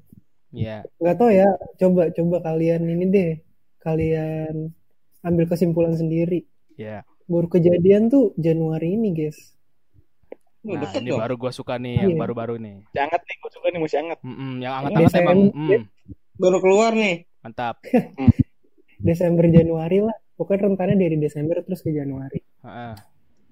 Ya. Nggak tahu ya. Coba coba kalian ini deh. Kalian ambil kesimpulan sendiri. Ya. Baru kejadian tuh Januari ini, guys. Nah, deket ini dong. baru gua suka nih yang Iya. baru-baru nih. jangan nih gue suka nih masih hangat Mm-mm, yang anget-anget emang. Mm, Baru keluar nih. mantap. Desember Januari lah. Pokoknya rentannya dari Desember terus ke Januari. Heeh.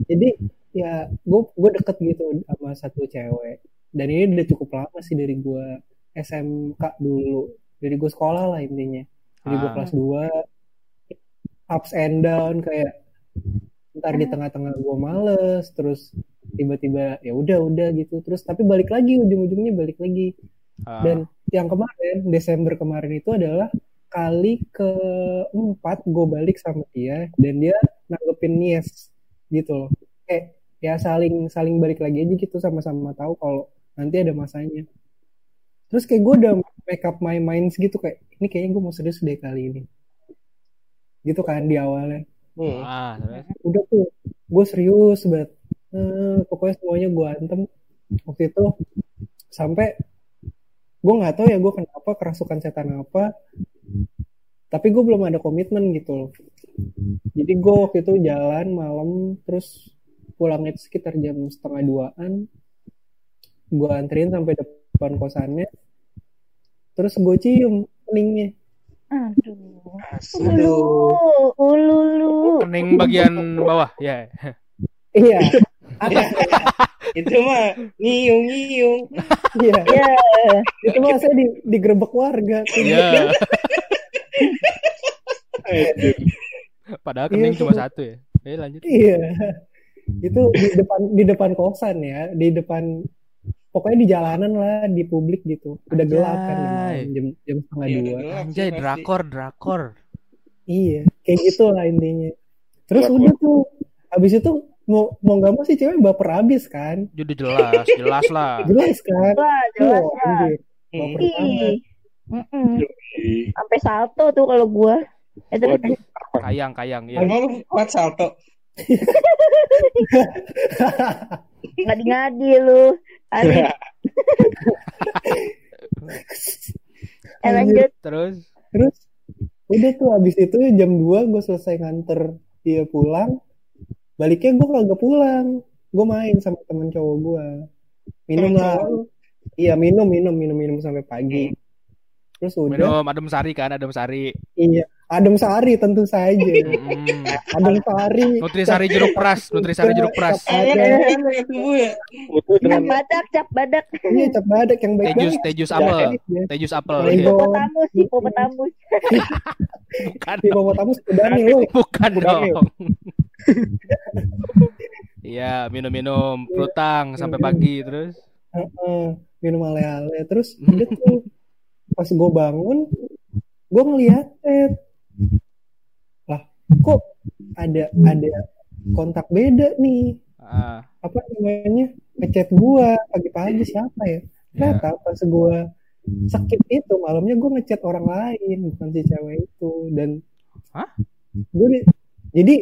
Jadi ya gue gue deket gitu sama satu cewek. Dan ini udah cukup lama sih dari gue SMK dulu. Dari gue sekolah lah intinya. Dari gue Ah. kelas 2 ups and down kayak ntar di tengah-tengah gue males terus tiba-tiba ya udah udah gitu. Terus tapi balik lagi ujung-ujungnya balik lagi. Ah, dan yang kemarin Desember kemarin itu adalah kali keempat gue balik sama dia dan dia nanggepin yes gitu loh. Kayak ya saling saling balik lagi aja gitu sama-sama tahu kalau nanti ada masanya. Terus kayak gue udah make up my minds gitu kayak ini kayaknya gue mau serius deh kali ini. Gitu kan di awalnya. Hmm. ah, udah tuh gue serius banget Eh, pokoknya semuanya gue antem waktu itu sampai gue nggak tahu ya gue kenapa kerasukan setan apa tapi gue belum ada komitmen gitu loh jadi gue waktu itu jalan malam terus pulangnya itu sekitar jam setengah duaan gue anterin sampai depan kosannya terus gue cium keningnya Aduh. Aduh. Ulu, ululu. Kening bagian bawah ya. iya atas Itu mah nyiung nyiung. iya Ya, itu mah saya di, digerebek warga Iya. Anjir. Padahal Iya, kening tuh. cuma satu ya. Eh lanjut. Iya. Itu di depan di depan kosan ya, di depan pokoknya di jalanan lah, di publik gitu. Udah gelap kan jam jam setengah Iya, dua. Anjay pasti. drakor drakor. Iya, kayak gitu lah intinya. Terus Drakor. udah tuh, habis itu mau mau nggak mau sih cewek baper abis kan, Jadi jelas, jelas lah. jelas kan? lah, jelas lah. Hmm. Baper banget. Ih. Mm-mm. Ih, Sampai salto tuh kalau gua. Eh, Waduh. Kayang kayang ya. Lu kuat salto? ngadi-ngadi lu. Ari. eh lanjut. Terus Terus udah tuh habis itu jam 2 gue selesai nganter dia pulang. Baliknya gue kagak pulang. Gue main sama temen cowok gue. Minum lah. Iya minum minum minum minum sampai pagi. Terus udah. minum adem sari kan, adem sari. Iya. Adem sari tentu saja. Mm. Adem sari. Nutrisari jeruk pras, nutrisari jeruk kan kayak tubuh ya? Cap dengan badak, cap badak. Iya cap badak yang baik Tejus, banget. tejus apel, ya. tejus apel. Lego. iya. Hipopotamus, hipopotamus. Bukan, Di Hipopotamus kudani lu. bukan Bukan, dong. Iya, minum-minum prutang sampai pagi terus. Heeh, minum ale-ale terus udah tuh pas gue bangun gue ngeliat Ted lah kok ada ada kontak beda nih Ah, apa namanya ngechat gue pagi-pagi siapa ya ya. ternyata pas gue sakit itu malamnya gue ngechat orang lain bukan si cewek itu dan Hah? gue di- jadi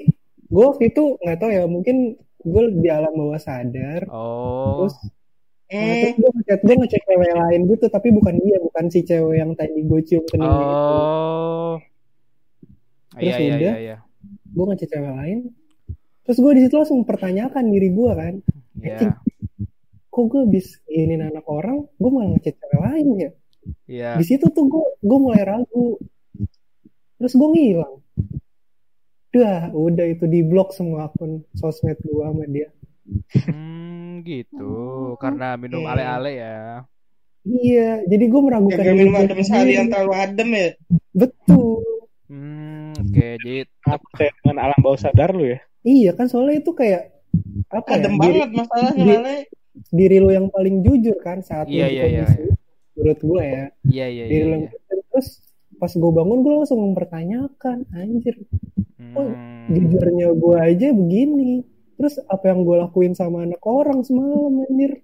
gue waktu itu nggak tahu ya mungkin gue di alam bawah sadar. Oh, terus Eh, terus gue ngechat gue ngechat cewek lain gitu tapi bukan dia bukan si cewek yang tadi gue cium keningnya itu. Oh. Terus Iya, iya, udah. iya, iya. gue ngechat cewek lain. Terus gue di situ langsung mempertanyakan diri gue kan. Iya, kok gue bisa inginin anak orang gue malah ngechat cewek lain ya? Iya. di situ tuh gue gue mulai ragu. Terus gue ngilang Dah, udah itu di blok semua akun sosmed gue sama dia. Hmm, gitu. Karena minum Hmm. ale-ale ya. Iya, jadi gue meragukan diri minum gua adem sehari yang sendiri. terlalu adem ya. Betul. Hmm, oke. Jadi apa kayak dengan alam bawah sadar lu ya? Iya kan soalnya itu kayak apa Adem ya? Diri, banget masalahnya di- Ale. diri lu yang paling jujur kan saat Iya, lu di iya, iya, kondisi. Menurut gue ya. iya iya Diri iya. iya. Terus pas gue bangun gue langsung mempertanyakan, anjir, Hmm. jujurnya gue aja begini. Terus apa yang gue lakuin sama anak orang semalam anjir?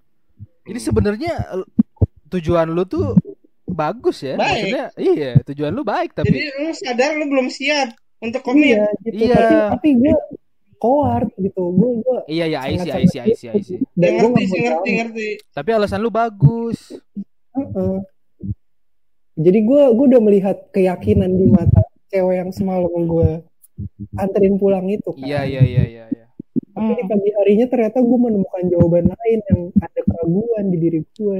Jadi sebenarnya tujuan lu tuh bagus ya. Baik. Maksudnya iya, tujuan lu baik tapi Jadi lu sadar lu belum siap untuk komit. Iya gitu. Iya. Tapi, tapi gue koar gitu. Gue gue iya iya I see, I sangat-sangat see, I see, I see. dan Ya, gue ngerti ngerti, ngerti. Tapi alasan lu bagus. Heeh. Jadi gue gue udah melihat keyakinan di mata cewek yang semalam gue anterin pulang itu kan. Iya iya iya iya iya. Tapi di pagi harinya ternyata gue menemukan jawaban lain yang ada keraguan di diri gue.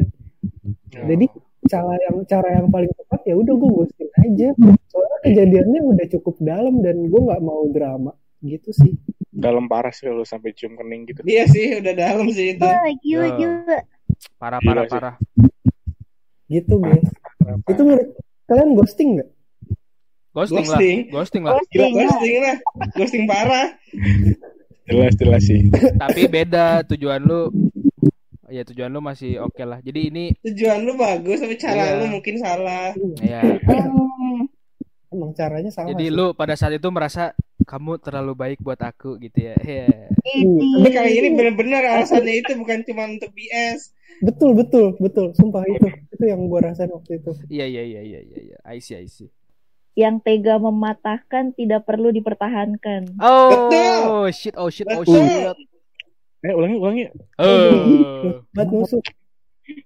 Jadi cara yang cara yang paling tepat ya udah gue ghosting aja. Soalnya kejadiannya udah cukup dalam dan gue nggak mau drama gitu sih. Dalam parah sih lu sampai cium kening gitu. Iya sih, udah dalam sih itu. Wah, gila, Ya. gila. Parah Gila parah sih. parah. Gitu guys. Itu menurut kalian ghosting nggak? Ghosting, Ghosting. lah, ghosting lah. Gila, Ghosting. ghosting lah. Ghosting parah. Jelas jelas sih. Tapi beda tujuan lu. Ya tujuan lu masih oke lah. Jadi ini Tujuan lu bagus, tapi cara Iya. lu mungkin salah. ya. Hmm. Emang caranya salah. Jadi sih. lu pada saat itu merasa kamu terlalu baik buat aku gitu ya. Iya. Ini. Tapi kali ini bener-bener alasannya itu bukan cuma untuk BS. betul betul betul. Sumpah itu itu yang gue rasain waktu itu. Iya iya iya iya iya. iya. I see I see. Yang tega mematahkan tidak perlu dipertahankan. Oh shit oh shit oh shit. Eh ulangi ulangi. Eh. Buat nusuk.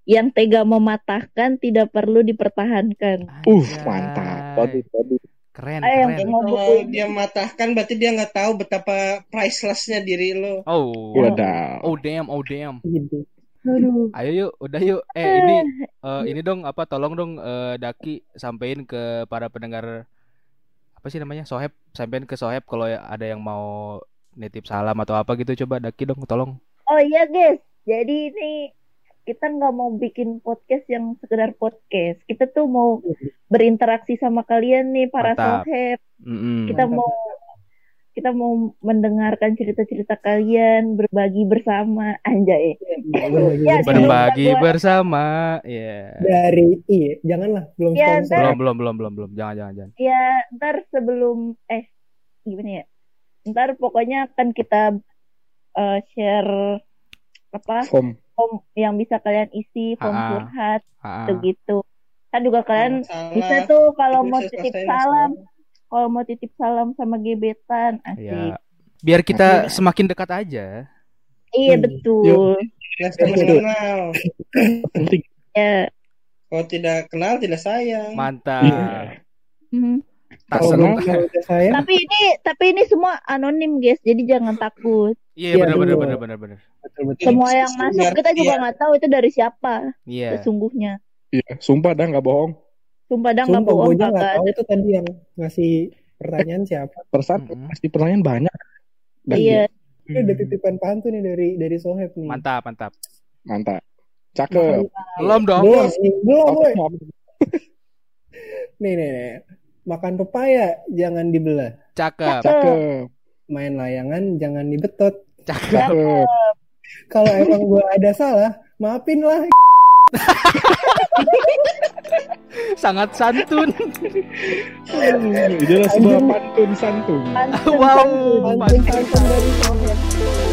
Yang tega mematahkan tidak perlu dipertahankan. Uh mantap. Waduh, waduh. Keren, Ayo, keren. Kalau dia matahkan berarti dia nggak tahu betapa pricelessnya diri lo. Oh. Wadaw. Oh damn, oh damn. Gitu. Aduh. Ayo yuk, udah yuk. Eh ini eh, ini dong apa tolong dong eh, Daki sampein ke para pendengar apa sih namanya? Soheb, sampein ke Soheb kalau ada yang mau nitip salam atau apa gitu coba Daki dong tolong. Oh iya guys, jadi ini kita nggak mau bikin podcast yang sekedar podcast. Kita tuh mau berinteraksi sama kalian nih para Mantap. soheb. Mm-mm. Kita Mantap. mau kita mau mendengarkan cerita-cerita kalian, berbagi bersama, anjay. Ya, berbagi gua- bersama. Ya. Dari iya, janganlah belum Ya, sponsor. Belum belum belum belum belum. Jangan jangan jangan. Ya, ntar sebelum eh gimana ya? Ntar pokoknya akan kita eh, share apa Form. form yang bisa kalian isi, form Ah. curhat, Ah, ah. gitu. Kan juga kalian Masalah. bisa tuh kalau mau titip salam, kalau mau titip salam sama gebetan, Ya. asik. Biar kita semakin dekat aja. Iya Hmm. betul. Kenal. Ya. Kalau tidak kenal tidak sayang. Mantap. Iya. Hmm. Tak senang. Tapi ini tapi ini semua anonim guys, jadi jangan takut. Iya Iya, benar benar benar benar benar. Semua yang Iya, masuk kita juga iya. nggak tahu itu dari siapa Iya. sesungguhnya. Iya, sumpah dah nggak bohong. Sumpah dah nggak gue bohong aja nggak tahu itu tadi yang ngasih pertanyaan siapa. Mm-mm. pasti pertanyaan banyak. Dan Iya. Ini ada titipan pantun nih dari dari Soheb nih. Mantap mantap. Mantap. Cakep. Belum dong. Belum, nih, belum, Nih, nih, nih. Makan pepaya jangan dibelah. Cakep. Cakep. Main layangan jangan dibetot. Cakep. Cakep. Kalau emang gua ada salah, maafin lah. sangat santun. Jelas sebuah pantun santun. Wow, pantun, santun dari Sofian.